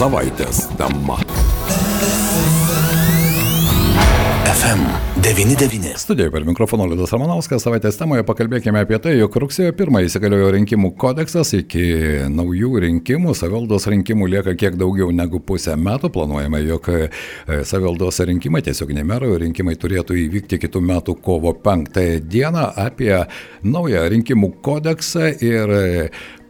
savaitės tema. FM99. Studijoje per mikrofoną Liudas Ramanauskas savaitės temoje pakalbėkime apie tai, jog rugsėjo 1 įsigaliojo rinkimų kodeksas, iki naujų rinkimų, savivaldos rinkimų lieka kiek daugiau negu pusę metų. Planuojame, jog e, savivaldos rinkimai, tiesiog ne mero rinkimai turėtų įvykti kitų metų kovo 5 dieną apie naują rinkimų kodeksą ir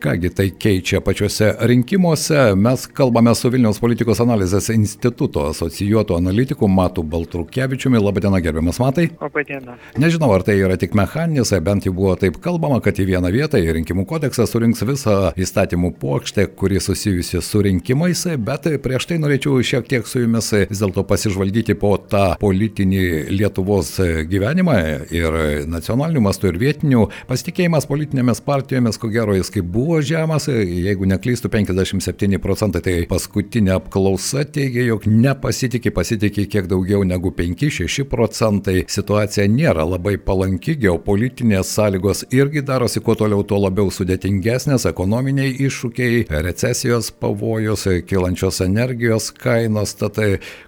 Kągi tai keičia pačiuose rinkimuose, mes kalbame su Vilniaus politikos analizės instituto asocijuoto analitiku Matu Baltrukievičiumi. Labadiena, gerbiamas Matai. Labadiena. Nežinau, ar tai yra tik mechaninis, bent jau buvo taip kalbama, kad į vieną vietą į rinkimų kodeksą surinks visą įstatymų plokštę, kuri susijusi su rinkimais, bet prieš tai norėčiau šiek tiek su jumis vis dėlto pasižvalgyti po tą politinį Lietuvos gyvenimą ir nacionaliniu mastu ir vietiniu. Pasitikėjimas politinėmis partijomis, ko gero, jis kaip buvo buvo žemas, jeigu neklystų 57 procentai, tai paskutinė apklausa teigia, jog nepasitikė, pasitikė kiek daugiau negu 5-6 procentai. Situacija nėra labai palanki, geopolitinės sąlygos irgi darosi kuo toliau, tuo labiau sudėtingesnės, ekonominiai iššūkiai, recesijos pavojus, kilančios energijos kainos, tad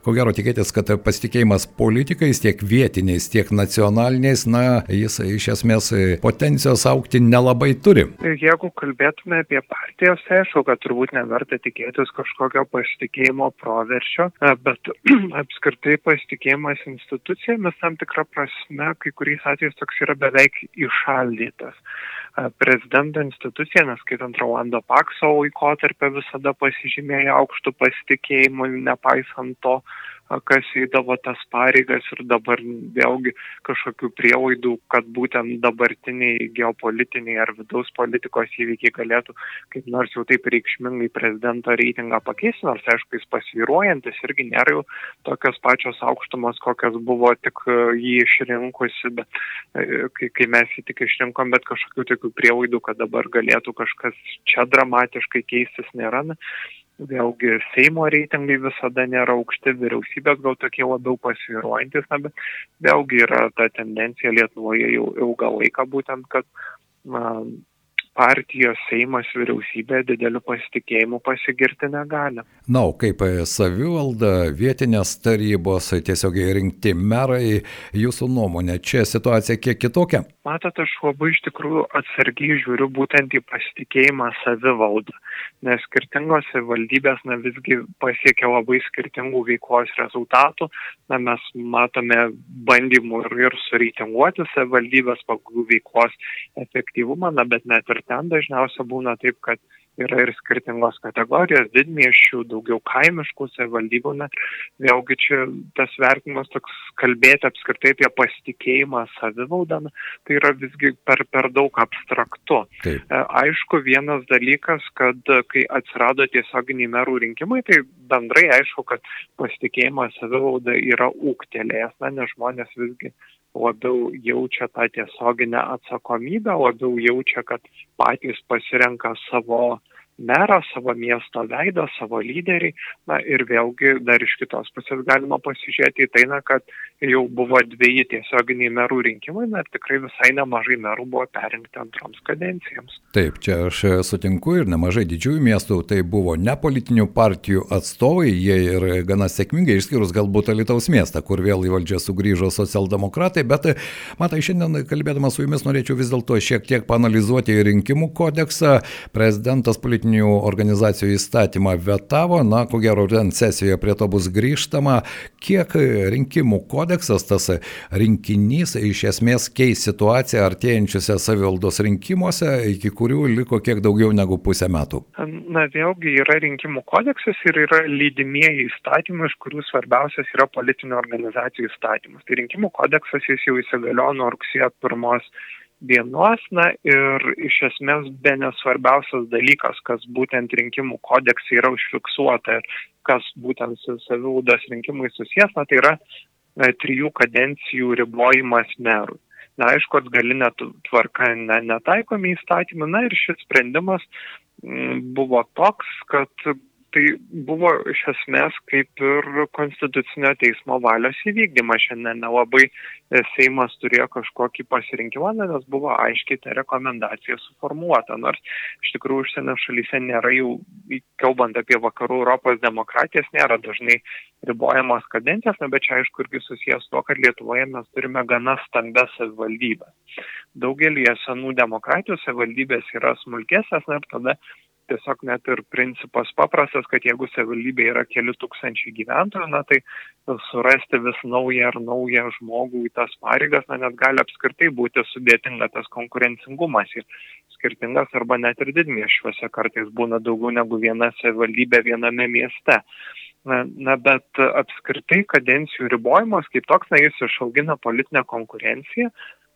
ko gero tikėtis, kad pasitikėjimas politikais tiek vietiniais, tiek nacionaliniais, na, jis iš esmės potencijos aukti nelabai turi. Jeigu kalbėtume kalbėtume apie partijas, tai aišku, kad turbūt neverta tikėtis kažkokio pasitikėjimo proveršio, e, bet apskritai pasitikėjimas institucijomis tam tikrą prasme, kai kuriais atvejais toks yra beveik išaldytas. E, prezidento institucija, neskaitant Rolando Pakso laikotarpio, visada pasižymėjo aukštų pasitikėjimų, nepaisant to, kas įdavo tas pareigas ir dabar vėlgi kažkokių prielaidų, kad būtent dabartiniai geopolitiniai ar vidaus politikos įvykiai galėtų kaip nors jau taip reikšmingai prezidento reitingą pakeisti, nors aišku, jis pasviruojantis irgi nėra jau tokios pačios aukštumos, kokios buvo tik e, jį išrinkusi, bet e, kai, kai mes jį tik išrinkom, bet kažkokių tokių prielaidų, kad dabar galėtų kažkas čia dramatiškai keistis nėra. Na, vėlgi Seimo reitingai visada nėra aukšti, vyriausybės gal tokie labiau pasviruojantis, na, bet vėlgi yra ta tendencija Lietuvoje jau ilgą laiką būtent, kad na, partijos Seimas vyriausybė dideliu pasitikėjimu pasigirti negali. Na, o kaip savivalda, vietinės tarybos, tiesiogiai rinkti merai, jūsų nuomonė, čia situacija kiek kitokia? Matot, aš labai iš tikrųjų atsargiai žiūriu būtent į pasitikėjimą savivaldą, nes skirtingos valdybės na, visgi pasiekia labai skirtingų veiklos rezultatų. Na, mes matome bandymų ir, ir sureitinguoti savivaldybės pagal veiklos efektyvumą, na, bet net ir ten dažniausiai būna taip, kad yra ir skirtingos kategorijos, didmiešių, daugiau kaimiškų savivaldybių. Na, vėlgi čia tas vertinimas toks kalbėti apskritai apie pasitikėjimą savivaldą, tai yra visgi per, per daug abstraktu. Taip. E, aišku, vienas dalykas, kad kai atsirado tiesioginiai merų rinkimai, tai bendrai aišku, kad pasitikėjimas savivalda yra ūktelėjęs, na, nes žmonės visgi labiau jaučia tą tiesioginę atsakomybę, labiau jaučia, kad patys pasirenka savo merą, savo miesto veidą, savo lyderį. Na ir vėlgi dar iš kitos pusės galima pasižiūrėti į tai, na, kad jau buvo dviejai tiesioginiai merų rinkimai, na ir tikrai visai nemažai merų buvo perinkti antroms kadencijoms. Taip, čia aš sutinku ir nemažai didžiųjų miestų tai buvo ne politinių partijų atstovai, jie ir gana sėkmingai, išskyrus galbūt Alitaus miestą, kur vėl į valdžią sugrįžo socialdemokratai, bet matai, šiandien kalbėdamas su jumis norėčiau vis dėlto šiek tiek panalizuoti rinkimų kodeksą. Prezidentas politinių nevyriausybinių organizacijų įstatymą vetavo, na, ko gero, rudens sesijoje prie to bus grįžtama, kiek rinkimų kodeksas, tas rinkinys iš esmės keis situaciją artėjančiuose savivaldos rinkimuose, iki kurių liko kiek daugiau negu pusę metų. Na, vėlgi yra rinkimų kodeksas ir yra lydimieji įstatymai, iš kurių svarbiausias yra politinių organizacijų įstatymas. Tai rinkimų kodeksas jis jau įsigaliojo nuo rugsėjo pirmos dienos, na ir iš esmės be nesvarbiausias dalykas, kas būtent rinkimų kodekse yra užfiksuota ir kas būtent su savivaldos rinkimai susijęs, na tai yra na, trijų kadencijų ribojimas merui. Na aišku, atgalinė tvarka ne, netaikomi įstatymai, na ir šis sprendimas m, buvo toks, kad tai buvo iš esmės kaip ir konstitucinio teismo valios įvykdymas. Šiandien nelabai e, Seimas turėjo kažkokį pasirinkimą, nes buvo aiškiai ta rekomendacija suformuota. Nors iš tikrųjų užsienio šalyse nėra jau, kalbant apie vakarų Europos demokratijas, nėra dažnai ribojamos kadencijos, na, bet čia aišku irgi susijęs to, kad Lietuvoje mes turime gana stambes savivaldybės. Daugelį senų demokratijų savivaldybės yra smulkesnės, na ir tada tiesiog net ir principas paprastas, kad jeigu savivaldybė yra keli tūkstančiai gyventojų, na tai surasti vis naują ar naują žmogų į tas pareigas, na net gali apskritai būti sudėtinga tas konkurencingumas ir skirtingas arba net ir didmieščiuose kartais būna daugiau negu viena savivaldybė viename mieste. Na, na, bet apskritai kadencijų ribojimas kaip toks, na, jis išaugina politinę konkurenciją,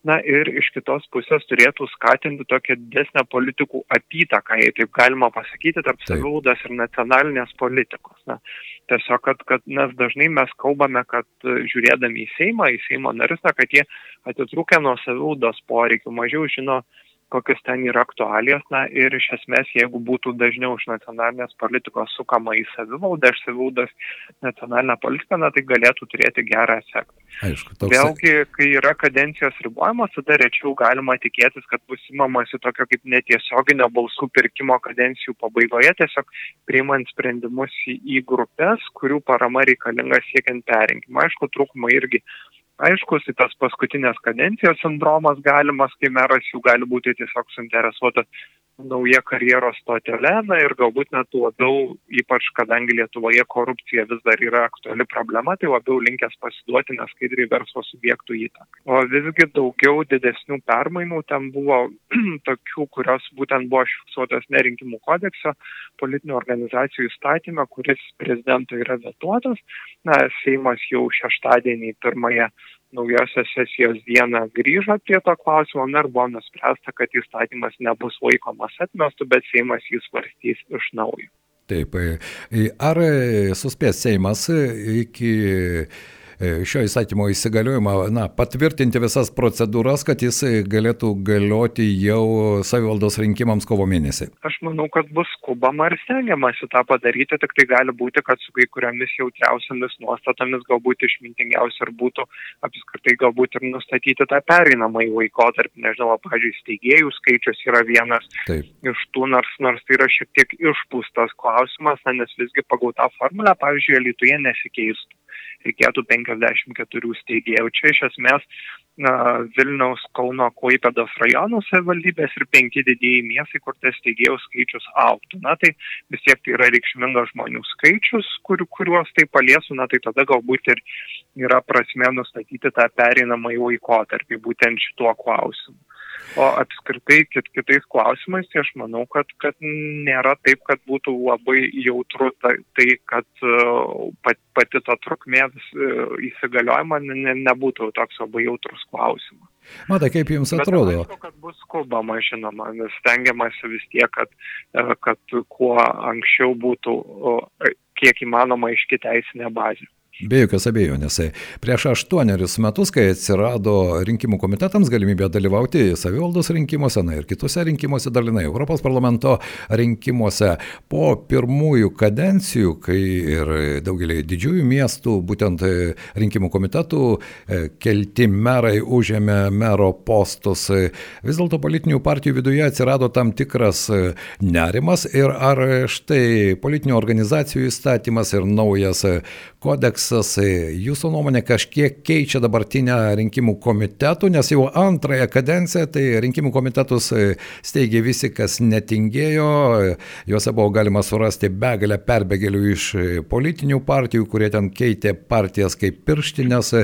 na ir iš kitos pusės turėtų skatinti tokią didesnę politikų apytaką, jei taip galima pasakyti, tarp savivaldos ir nacionalinės politikos. Na, tiesiog, kad, kad nes dažnai mes kalbame, kad žiūrėdami į Seimą, į Seimo narius, na, kad jie atitrūkę nuo savivaldos poreikių, mažiau žino kokios ten yra aktualijos, na ir iš esmės, jeigu būtų dažniau iš nacionalinės politikos sukama į savivaldą, iš savivaldos nacionalinę politiką, na tai galėtų turėti gerą efektą. Aišku, toks... Vėlgi, kai yra kadencijos ribojimas, tada rečiau galima tikėtis, kad bus įmamasi tokio kaip netiesioginio balsų pirkimo kadencijų pabaigoje, tiesiog priimant sprendimus į, į grupės, kurių parama reikalinga siekiant perrinkimą. Aišku, trūkumai irgi aiškus, tai tas paskutinės kadencijos sindromas galimas, kai meras jų gali būti tiesiog suinteresuotas nauja karjeros stotelė, na ir galbūt net labiau, ypač kadangi Lietuvoje korupcija vis dar yra aktuali problema, tai labiau linkęs pasiduoti neskaidriai verslo subjektų įtakai. O visgi daugiau didesnių permainų ten buvo tokių, kurios būtent buvo fiksuotos nerinkimų kodekso politinių organizacijų įstatymę, kuris prezidento yra vetuotas. Na, Seimas jau šeštadienį pirmąją naujosios sesijos dieną grįžo prie to klausimo na ir buvo nuspręsta, kad įstatymas nebus laikomas atmestu, bet Seimas jį svarstys iš naujo. Taip, ar suspės Seimas iki E, šio įstatymo įsigaliojimą, na, patvirtinti visas procedūras, kad jis galėtų galioti jau savivaldos rinkimams kovo mėnesį? Aš manau, kad bus skubama ir stengiamasi tą padaryti, tik tai gali būti, kad su kai kuriamis jautriausiamis nuostatomis galbūt išmintingiausia ir būtų apskritai galbūt ir nustatyti tą pereinamąjį laikotarpį. Nežinau, pavyzdžiui, steigėjų skaičius yra vienas Taip. iš tų, nors, nors tai yra šiek tiek išpūstas klausimas, na, nes visgi pagal tą formulę, pavyzdžiui, Lietuvoje nesikeistų reikėtų 54 steigėjų. Čia iš esmės Vilniaus, Kauno, Klaipėdos rajonų savivaldybės ir penki didėjai miestai, kur tas steigėjų skaičius auktų. Na tai vis tiek tai yra reikšmingas žmonių skaičius, kur, kuriuos tai paliesų, na tai tada galbūt ir yra prasme nustatyti tą pereinamąjį laikotarpį būtent šituo klausimu. O apskritai kit, kitais klausimais, tai aš manau, kad, kad nėra taip, kad būtų labai jautru tai, tai kad uh, pat, pati ta trukmė uh, įsigaliojama ne, nebūtų toks labai jautrus klausimas. Matai, kaip jums atrodo? Bet aišku, kad bus skubama, žinoma, nes stengiamasi vis tiek, kad, uh, kad kuo anksčiau būtų kiek įmanoma iški teisinė bazė. Be jokios abejonės. Prieš aštuonerius metus, kai atsirado rinkimų komitetams galimybė dalyvauti savivaldos rinkimuose, na ir kitose rinkimuose dalinai Europos parlamento rinkimuose, po pirmųjų kadencijų, kai ir daugelį didžiųjų miestų, būtent rinkimų komitetų, e, kelti merai užėmė mero postus, vis dėlto politinių partijų viduje atsirado tam tikras nerimas ir ar štai politinių organizacijų įstatymas ir naujas kodeksas, jūsų nuomonė, kažkiek keičia dabartinę rinkimų komitetų, nes jau antrąją kadenciją tai rinkimų komitetus steigė visi, kas netingėjo, juose buvo galima surasti begalę perbėgėlių iš politinių partijų, kurie ten keitė partijas kaip pirštinės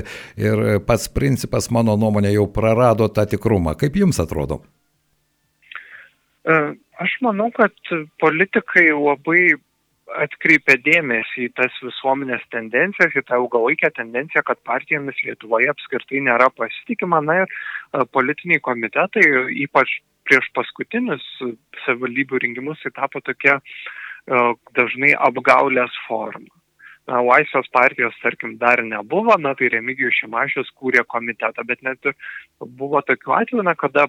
ir pats principas, mano nuomonė, jau prarado tą tikrumą. Kaip jums atrodo? E, aš manau, kad politikai labai atkreipia dėmesį į tas visuomenės tendencijas, į tą ilgalaikę tendenciją, kad partijomis Lietuvoje apskritai nėra pasitikima. Na ir e, politiniai komitetai, ypač prieš paskutinius savivaldybių rinkimus, tai tapo tokia e, dažnai apgaulės forma. Na, Laisvės partijos, tarkim, dar nebuvo, na tai Remigijus Šimašius kūrė komitetą, bet net buvo tokių atvejų, na, kada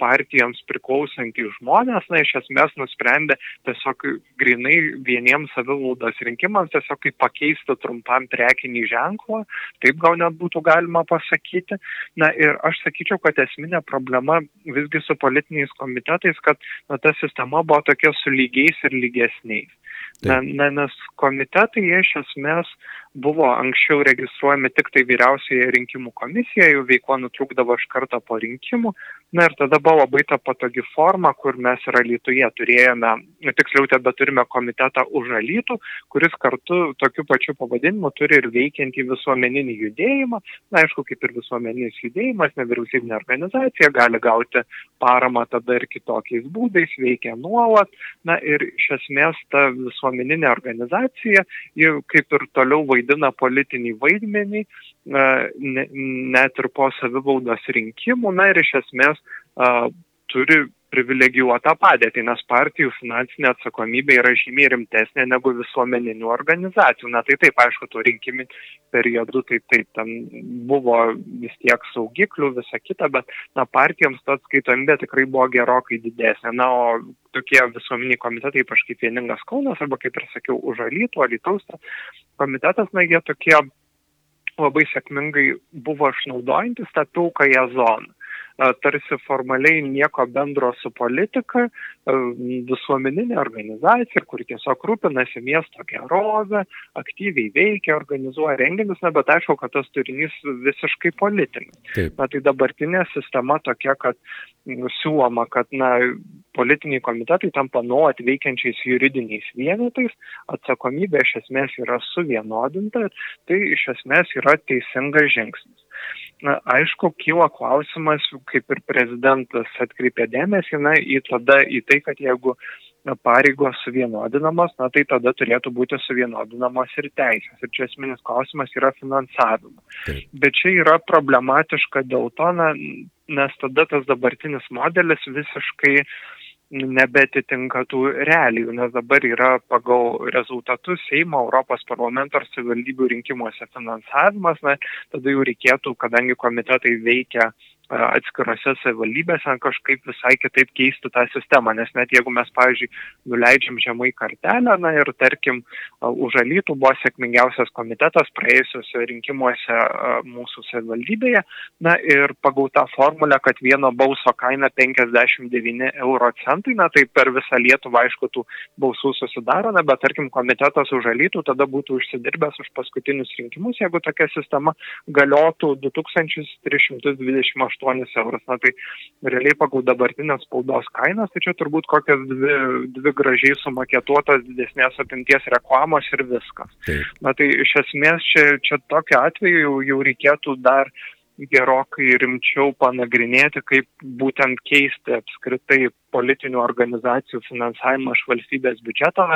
partijoms priklausantys žmonės, na, iš esmės nusprendė tiesiog grinai vieniems savivaldos rinkimams tiesiog kaip pakeisti trumpam prekinį ženklą, taip gal net būtų galima pasakyti. Na ir aš sakyčiau, kad esminė problema visgi su politiniais komitetais, kad na, ta sistema buvo tokia su lygiais ir lygesniais. Na, na, nes komitetai jie iš esmės buvo anksčiau registruojami tik tai vyriausioje rinkimų komisijoje, jų veikla nutrūkdavo iš karto po rinkimų. Na ir tada buvo labai ta patogi forma, kur mes ir alytuje turėjome, tiksliau tebe turime komitetą už alytų, kuris kartu tokiu pačiu pavadinimu turi ir veikiantį visuomeninį judėjimą. Na aišku, kaip ir visuomeninis judėjimas, nevyriausybinė organizacija gali gauti paramą tada ir kitokiais būdais, veikia nuolat. Na ir iš esmės ta visuomeninė organizacija, ji kaip ir toliau vaidina politinį vaidmenį, net ir po savivaldos rinkimų, na ir iš esmės turi privilegijuotą padėtį, nes partijų finansinė atsakomybė yra žymiai rimtesnė negu visuomeninių organizacijų. Na tai taip, aišku, tuo rinkiminiu periodu tai taip, ten buvo vis tiek saugiklių, visa kita, bet na, partijoms ta atskaitomybė tikrai buvo gerokai didesnė. Na, o tokie visuomeniai komitetai, ypač kaip vieningas Kaunas, arba kaip ir sakiau, už Alytų, Alytaus komitetas, na, jie tokie labai sėkmingai buvo išnaudojantis tą pilkąją zoną tarsi formaliai nieko bendro su politika, visuomeninė organizacija, kuri tiesiog rūpinasi miesto gerovę, aktyviai veikia, organizuoja renginius, na, bet aišku, kad tas turinys visiškai politinis. Taip. Na, tai dabartinė sistema tokia, kad siūloma, kad na, politiniai komitetai tampa nuolat veikiančiais juridiniais vienetais, atsakomybė iš esmės yra suvienodinta, tai iš esmės yra teisingas žingsnis. Na, aišku, kyla klausimas, kaip ir prezidentas atkreipė dėmesį, na, į tada į tai, kad jeigu na, pareigos suvienodinamos, na, tai tada turėtų būti suvienodinamos ir teisės. Ir čia esminis klausimas yra finansavimas. Taip. Bet čia yra problematiška dėl to, na, nes tada tas dabartinis modelis visiškai uh, nebetitinka tų realijų, nes dabar yra pagal rezultatus Seimo, Europos parlamento ar savivaldybių rinkimuose finansavimas, na, tada jau reikėtų, kadangi komitetai veikia atskirose savivaldybėse kažkaip visai kitaip keisti tą sistemą, nes net jeigu mes, pavyzdžiui, nuleidžiam žemai kartelę, na ir tarkim, už alytų buvo sėkmingiausias komitetas praėjusiuose rinkimuose mūsų savivaldybėje, na ir pagal tą formulę, kad vieno balso kaina 59 euro centai, na tai per visą Lietuvą, aišku, tų balsų susidaro, na bet tarkim, komitetas už alytų tada būtų užsidirbęs už paskutinius rinkimus, jeigu tokia sistema galiotų 2328 8 eurus. Na tai realiai pagal dabartinės spaudos kainas, tai čia turbūt kokias dvi, dvi gražiai sumakėtuotos didesnės apimties reklamos ir viskas. Taip. Na tai iš esmės čia, čia tokiu atveju jau, jau reikėtų dar gerokai rimčiau panagrinėti, kaip būtent keisti apskritai politinių organizacijų finansavimą iš valstybės biudžeto,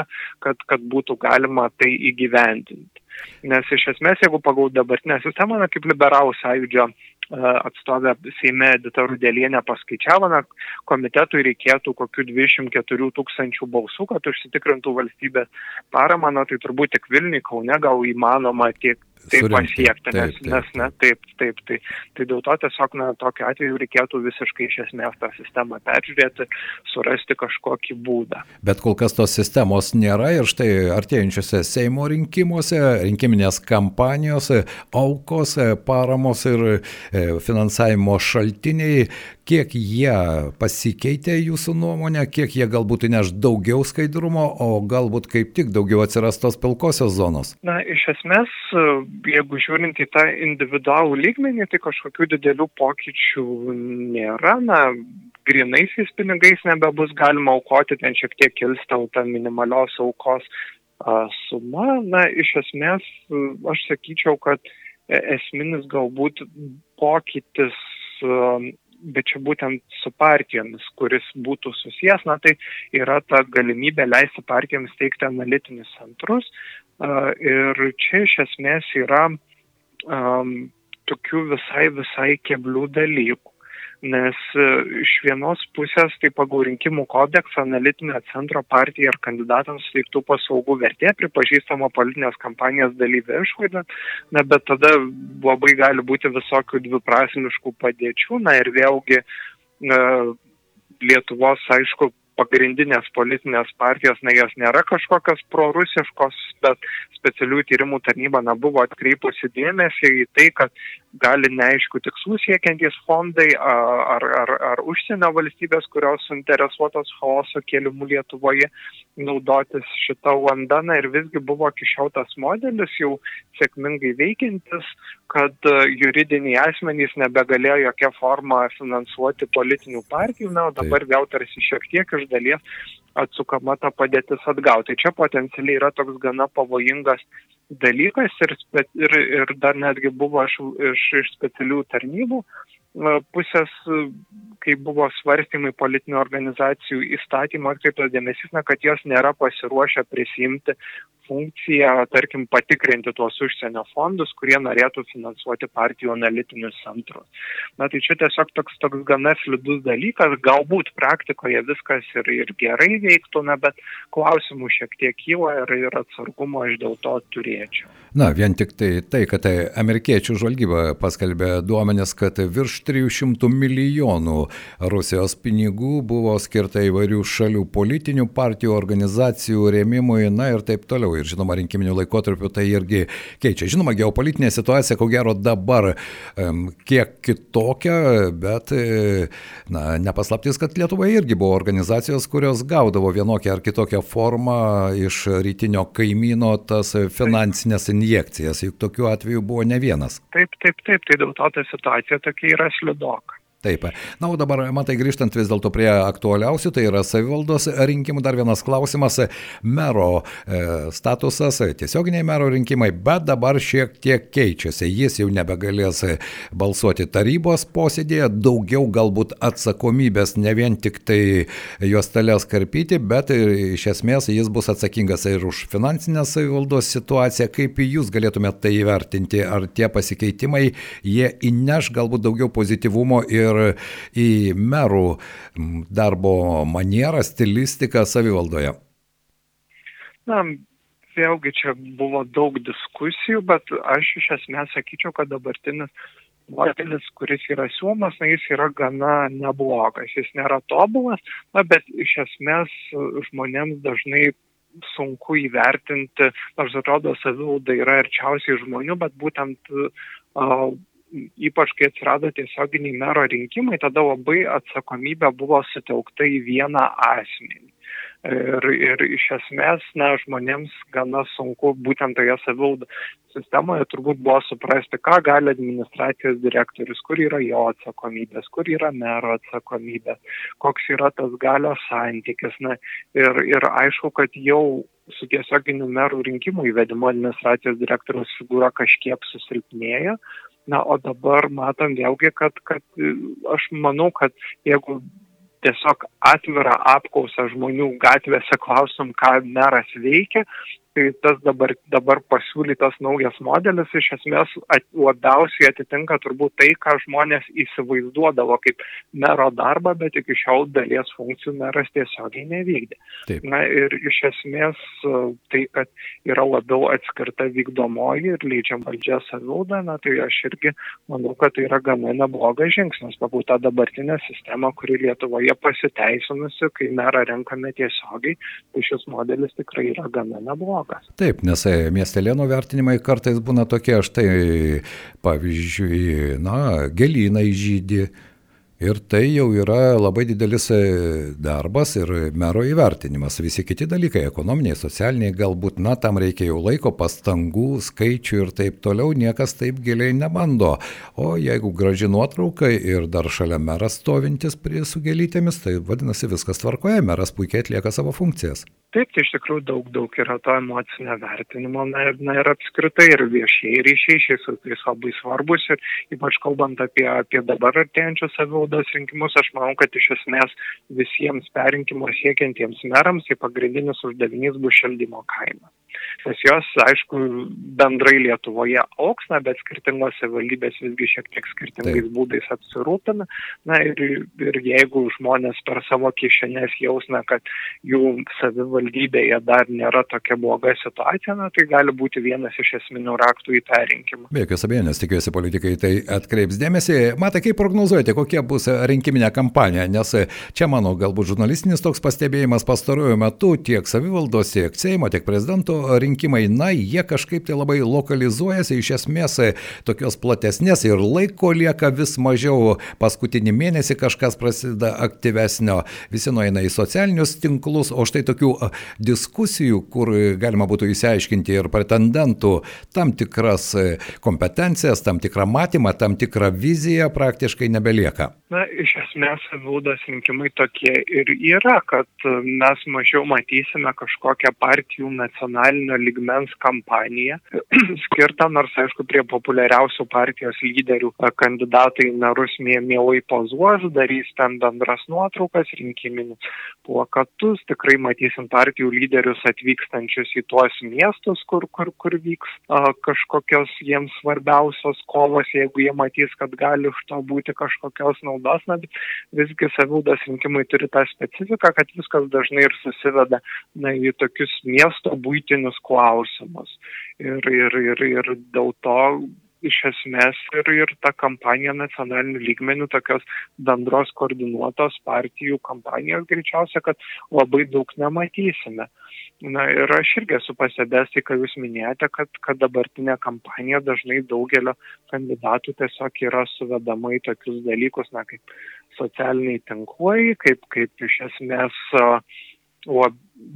kad, kad būtų galima tai įgyvendinti. Nes iš esmės, jeigu pagal dabartinę sistemą, na, kaip liberalų sąjūdžio atstovė Seime Edita Rudelienė paskaičiavo, na, komitetui reikėtų kokių 24 tūkstančių balsų, kad užsitikrintų valstybės paramą, na, tai turbūt tik Vilniui, Kaune gal įmanoma tiek tai pasiekti, nes, taip, taip. nes ne, taip, taip, tai, tai dėl to tiesiog, na, tokiu atveju reikėtų visiškai iš esmės tą sistemą peržiūrėti, surasti kažkokį būdą. Bet kol kas tos sistemos nėra ir štai artėjančiose Seimo rinkimuose, rinkiminės kampanijos, aukos, paramos ir finansavimo šaltiniai, kiek jie pasikeitė jūsų nuomonė, kiek jie galbūt įneš daugiau skaidrumo, o galbūt kaip tik daugiau atsiras tos pilkosios zonos? Na, iš esmės, jeigu žiūrint į tą individualų lygmenį, tai kažkokių didelių pokyčių nėra. Na, grinaisiais pinigais nebebus galima aukoti, ten šiek tiek kilstelta minimalios aukos suma. Na, iš esmės, aš sakyčiau, kad e, esminis galbūt pokytis bet čia būtent su partijomis, kuris būtų susijęs, na tai yra ta galimybė leisti partijoms teikti analitinius centrus. Ir čia iš esmės yra um, tokių visai, visai keblių dalykų nes e, iš vienos pusės tai pagal rinkimų kodeksą analitinio centro partijai ar kandidatams suteiktų paslaugų vertė pripažįstama politinės kampanijos dalyvė išvaida, na bet tada labai gali būti visokių dviprasmiškų padėčių, na ir vėlgi Lietuvos, aišku, pagrindinės politinės partijos, na, jos nėra kažkokios prorusiškos, bet specialių tyrimų tarnyba na, buvo atkreipusi dėmesį į tai, kad gali neaišku tikslų siekiantys fondai ar, ar, ar užsienio valstybės, kurios suinteresuotos chaoso kėlimu Lietuvoje, naudotis šitą vandaną ir visgi buvo iki šiol tas modelis jau sėkmingai veikiantis, kad juridiniai asmenys nebegalėjo jokia forma finansuoti politinių partijų, na, o dabar vėl tarsi šiek tiek iš dalies atsukama ta padėtis atgal. Tai čia potencialiai yra toks gana pavojingas dalykas ir, ir, ir dar netgi buvo iš, iš, iš specialių tarnybų pusės, kai buvo svarstymai politinių organizacijų įstatymo atkreiptas dėmesys, na, kad jos nėra pasiruošę prisimti funkciją, tarkim, patikrinti tuos užsienio fondus, kurie norėtų finansuoti partijų analitinius centrus. Na tai čia tiesiog toks, toks gana slidus dalykas, galbūt praktikoje viskas ir, ir gerai veiktų, na, bet klausimų šiek tiek kyla ir, ir atsargumo aš dėl to turėčiau. Na, vien tik tai, tai kad tai amerikiečių žvalgyba paskelbė duomenis, kad virš 300 milijonų Rusijos pinigų buvo skirta įvairių šalių politinių partijų, organizacijų rėmimui, na ir taip toliau ir žinoma rinkiminiu laikotarpiu tai irgi keičia. Žinoma, geopolitinė situacija ko gero dabar kiek kitokia, bet e, na, nepaslaptis, kad Lietuvoje irgi buvo organizacijos, kurios gaudavo vienokią ar kitokią formą iš rytinio kaimyno tas finansinės injekcijas, juk tokių atvejų buvo ne vienas. Taip, taip, taip, tai dėl to ta situacija tokia yra slidoka. Taip. Na, o dabar, matai, grįžtant vis dėlto prie aktualiausių, tai yra savivaldos rinkimų. Dar vienas klausimas - mero e, statusas, tiesioginiai mero rinkimai, bet dabar šiek tiek keičiasi. Jis jau nebegalės balsuoti tarybos posėdėje, daugiau galbūt atsakomybės, ne vien tik tai jos talės karpyti, bet iš esmės jis bus atsakingas ir už finansinę savivaldos situaciją. Kaip jūs galėtumėte tai įvertinti? Ar tie pasikeitimai, jie įneš galbūt daugiau pozityvumo ir ir į merų darbo manierą, stilistiką savivaldoje? Na, vėlgi čia buvo daug diskusijų, bet aš iš esmės sakyčiau, kad dabartinis modelis, kuris yra siūlomas, na, jis yra gana neblogas, jis nėra tobulas, na, bet iš esmės žmonėms dažnai sunku įvertinti, nors atrodo savivalda yra arčiausiai žmonių, bet būtent uh, ypač kai atsirado tiesioginiai mero rinkimai, tada labai atsakomybė buvo sutelkta į vieną asmenį. Ir, ir iš esmės, na, žmonėms gana sunku būtent toje savivaldo sistemoje turbūt buvo suprasti, ką gali administracijos direktorius, kur yra jo atsakomybės, kur yra mero atsakomybė, koks yra tas galios santykis. Na, ir, ir aišku, kad jau su tiesioginiu merų rinkimų įvedimu administracijos direktoriaus figūra kažkiek susilpnėjo, Na, o dabar matom vėlgi, kad, kad aš manau, kad jeigu tiesiog atvirą apklausą žmonių gatvėse klausom, ką meras veikia, tai tas dabar, dabar pasiūlytas naujas modelis iš esmės at, labiausiai atitinka turbūt tai, ką žmonės įsivaizduodavo kaip mero darbą, bet iki šiol dalies funkcijų meras tiesiogiai nevykdė. Taip. Na ir iš esmės tai, kad yra labiau atskirta vykdomoji ir leidžiam valdžia savivalda, na tai aš irgi manau, kad tai yra gana neblogas žingsnis, pabūt tą dabartinę sistemą, kuri Lietuvoje pasiteisinusi, kai merą renkame tiesiogiai, tai šis modelis tikrai yra gana neblogas blogas. Taip, nes e, miestelėnų vertinimai kartais būna tokie, štai pavyzdžiui, na, gelynai žydį. Ir tai jau yra labai didelis e, darbas ir mero įvertinimas. Visi kiti dalykai, ekonominiai, socialiniai, galbūt, na, tam reikia jau laiko, pastangų, skaičių ir taip toliau, niekas taip giliai nebando. O jeigu graži nuotrauka ir dar šalia meras stovintis prie su gelytėmis, tai vadinasi viskas tvarkoje, meras puikiai atlieka savo funkcijas. Taip, tai iš tikrųjų daug, daug yra to emocinio vertinimo, na ir, na, ir apskritai ir viešieji ryšiai šiais laikais labai svarbus ir ypač kalbant apie, apie dabar artėjančius savivaldos rinkimus, aš manau, kad iš esmės visiems perinkimo siekiantiems merams tai pagrindinis uždavinys bus šildymo kaina. Nes jos, aišku, bendrai Lietuvoje auks, na, bet skirtingos savivaldybės visgi šiek tiek skirtingais Taip. būdais apsirūpina. Na ir, ir jeigu žmonės per savo kišenės jausna, kad jų savivaldybėje dar nėra tokia bloga situacija, na, tai gali būti vienas iš esminių raktų į tą rinkimą. Be jokios abejonės, tikiuosi, politikai tai atkreips dėmesį. Matai, kaip prognozuojate, kokia bus rinkiminė kampanija, nes čia mano galbūt žurnalistinis toks pastebėjimas pastaruoju metu tiek savivaldos, tiek Seimo, tiek prezidento rinkimai, na, jie kažkaip tai labai lokalizuojasi, iš esmės tokios platesnės ir laiko lieka vis mažiau. Paskutinį mėnesį kažkas prasideda aktyvesnio, visi nueina į socialinius tinklus, o štai tokių diskusijų, kur galima būtų įsiaiškinti ir pretendentų tam tikras kompetencijas, tam tikrą matymą, tam tikrą viziją praktiškai nebelieka. Na, iš esmės, savivaldos rinkimai tokie ir yra, kad mes mažiau matysime kažkokią partijų nacionalinio ligmens kampaniją, skirtą, nors aišku, prie populiariausių partijos lyderių kandidatai narus mielai pozuos, darys ten bendras nuotraukas, rinkiminius plakatus, tikrai matysim partijų lyderius atvykstančius į tuos miestus, kur, kur, kur vyks a, kažkokios jiems svarbiausios kovos, jeigu jie matys, kad gali už to būti kažkokios naudos na, visgi savivaldos rinkimai turi tą specifiką, kad viskas dažnai ir susiveda na, į tokius miesto būtinius klausimus. Ir, ir, ir, ir dėl to iš esmės ir, ir ta kampanija nacionaliniu lygmeniu, tokios bendros koordinuotos partijų kampanijos greičiausia, kad labai daug nematysime. Na ir aš irgi esu pasėdęs, tai ką jūs minėjote, kad, kad dabartinė kampanija dažnai daugelio kandidatų tiesiog yra suvedama į tokius dalykus, na kaip socialiniai tinklai, kaip, kaip iš esmės o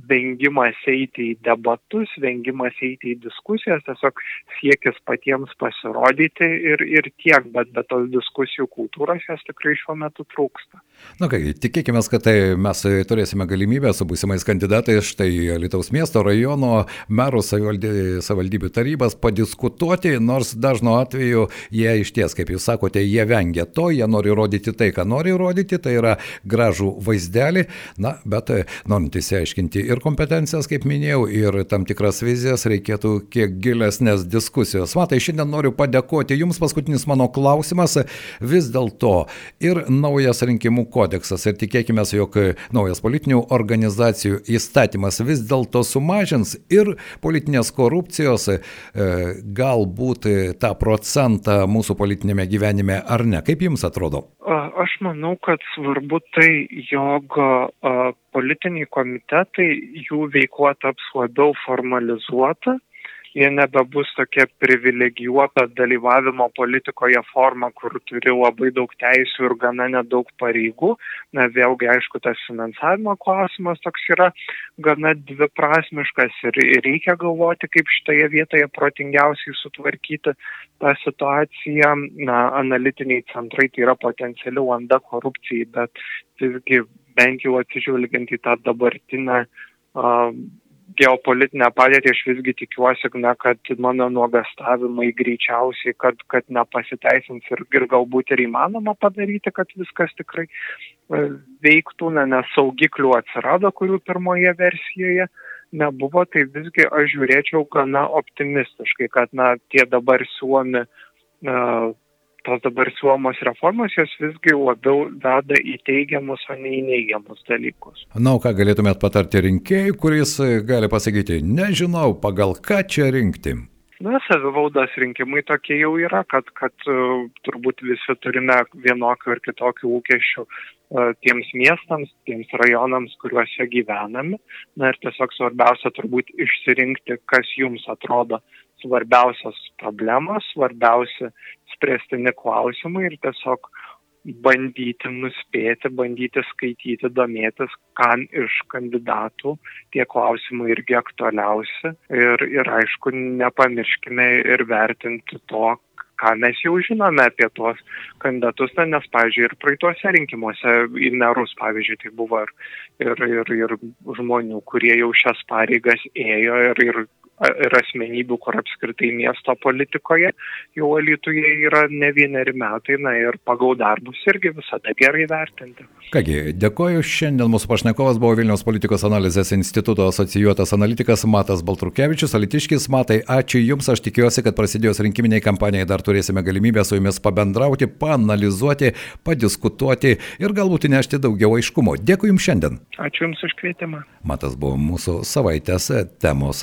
vengimas eiti į debatus, vengimas eiti į diskusijas, tiesiog siekis patiems pasirodyti ir, ir tiek, bet be tos diskusijų kultūros jas tikrai šiuo metu trūksta. Na ką, tikėkime, kad tai mes turėsime galimybę su būsimais kandidatais štai Lietuvos miesto rajono merų savivaldybių tarybas padiskutuoti, nors dažnu atveju jie iš ties, kaip jūs sakote, jie vengia to, jie nori rodyti tai, ką nori rodyti, tai yra gražų vaizdelį, na, bet norint įsiaiškinti ir kompetencijas, kaip minėjau, ir tam tikras vizijas, reikėtų kiek gilesnės diskusijos. Matai, šiandien noriu padėkoti Jums, paskutinis mano klausimas, vis dėlto ir naujas rinkimų kodeksas ir tikėkime, jog naujas politinių organizacijų įstatymas vis dėlto sumažins ir politinės korupcijos e, galbūt tą procentą mūsų politinėme gyvenime ar ne. Kaip Jums atrodo? Aš manau, kad svarbu tai, jog politiniai komitetai, jų veikla taps labiau formalizuota jie nebebus tokia privilegijuota dalyvavimo politikoje forma, kur turi labai daug teisų ir gana nedaug pareigų. Na, vėlgi, aišku, tas finansavimo klausimas toks yra gana dviprasmiškas ir reikia galvoti, kaip šitoje vietoje protingiausiai sutvarkyti tą situaciją. Na, analitiniai centrai tai yra potencialių landa korupcijai, bet visgi bent jau atsižvelgiant į tą dabartinę geopolitinę padėtį aš visgi tikiuosi, na, kad mano nuogastavimai greičiausiai, kad, kad nepasiteisins ir, ir galbūt ir įmanoma padaryti, kad viskas tikrai e, veiktų, na, nes saugiklių atsirado, kurių pirmoje versijoje nebuvo, tai visgi aš žiūrėčiau gana optimistiškai, kad, na, tie dabar suomi uh, tos dabar siūlomos reformos jos visgi labiau veda į teigiamus, o ne į neigiamus dalykus. Na, o ką galėtumėt patarti rinkėjui, kuris gali pasakyti, nežinau, pagal ką čia rinkti? Na, savivaldos rinkimai tokie jau yra, kad, kad uh, turbūt visi turime vienokių ir kitokių lūkesčių uh, tiems miestams, tiems rajonams, kuriuose gyvename. Na ir tiesiog svarbiausia turbūt išsirinkti, kas jums atrodo svarbiausios problemos, svarbiausi spręstini klausimai ir tiesiog bandyti nuspėti, bandyti skaityti, domėtis, kam iš kandidatų tie klausimai irgi aktualiausi. Ir, ir aišku, nepamirškime ir vertinti to, ką mes jau žinome apie tuos kandidatus, na, nes, pavyzdžiui, ir praeituose rinkimuose į merus, pavyzdžiui, tai buvo ir, ir, ir, ir žmonių, kurie jau šias pareigas ėjo ir, ir ir asmenybių, kur apskritai miesto politikoje jau Lietuvoje yra ne vieneri metai, na ir pagal darbus irgi visada gerai vertinti. Kągi, dėkoju. Šiandien mūsų pašnekovas buvo Vilniaus politikos analizės instituto asocijuotas analitikas Matas Baltrukevičius. Alitiškis, Matai, ačiū Jums. Aš tikiuosi, kad prasidėjus rinkiminiai kampanijai dar turėsime galimybę su Jumis pabendrauti, panalizuoti, padiskutuoti ir galbūt įnešti daugiau aiškumo. Dėkui Jums šiandien. Ačiū Jums už kvietimą. Matas buvo mūsų savaitės temos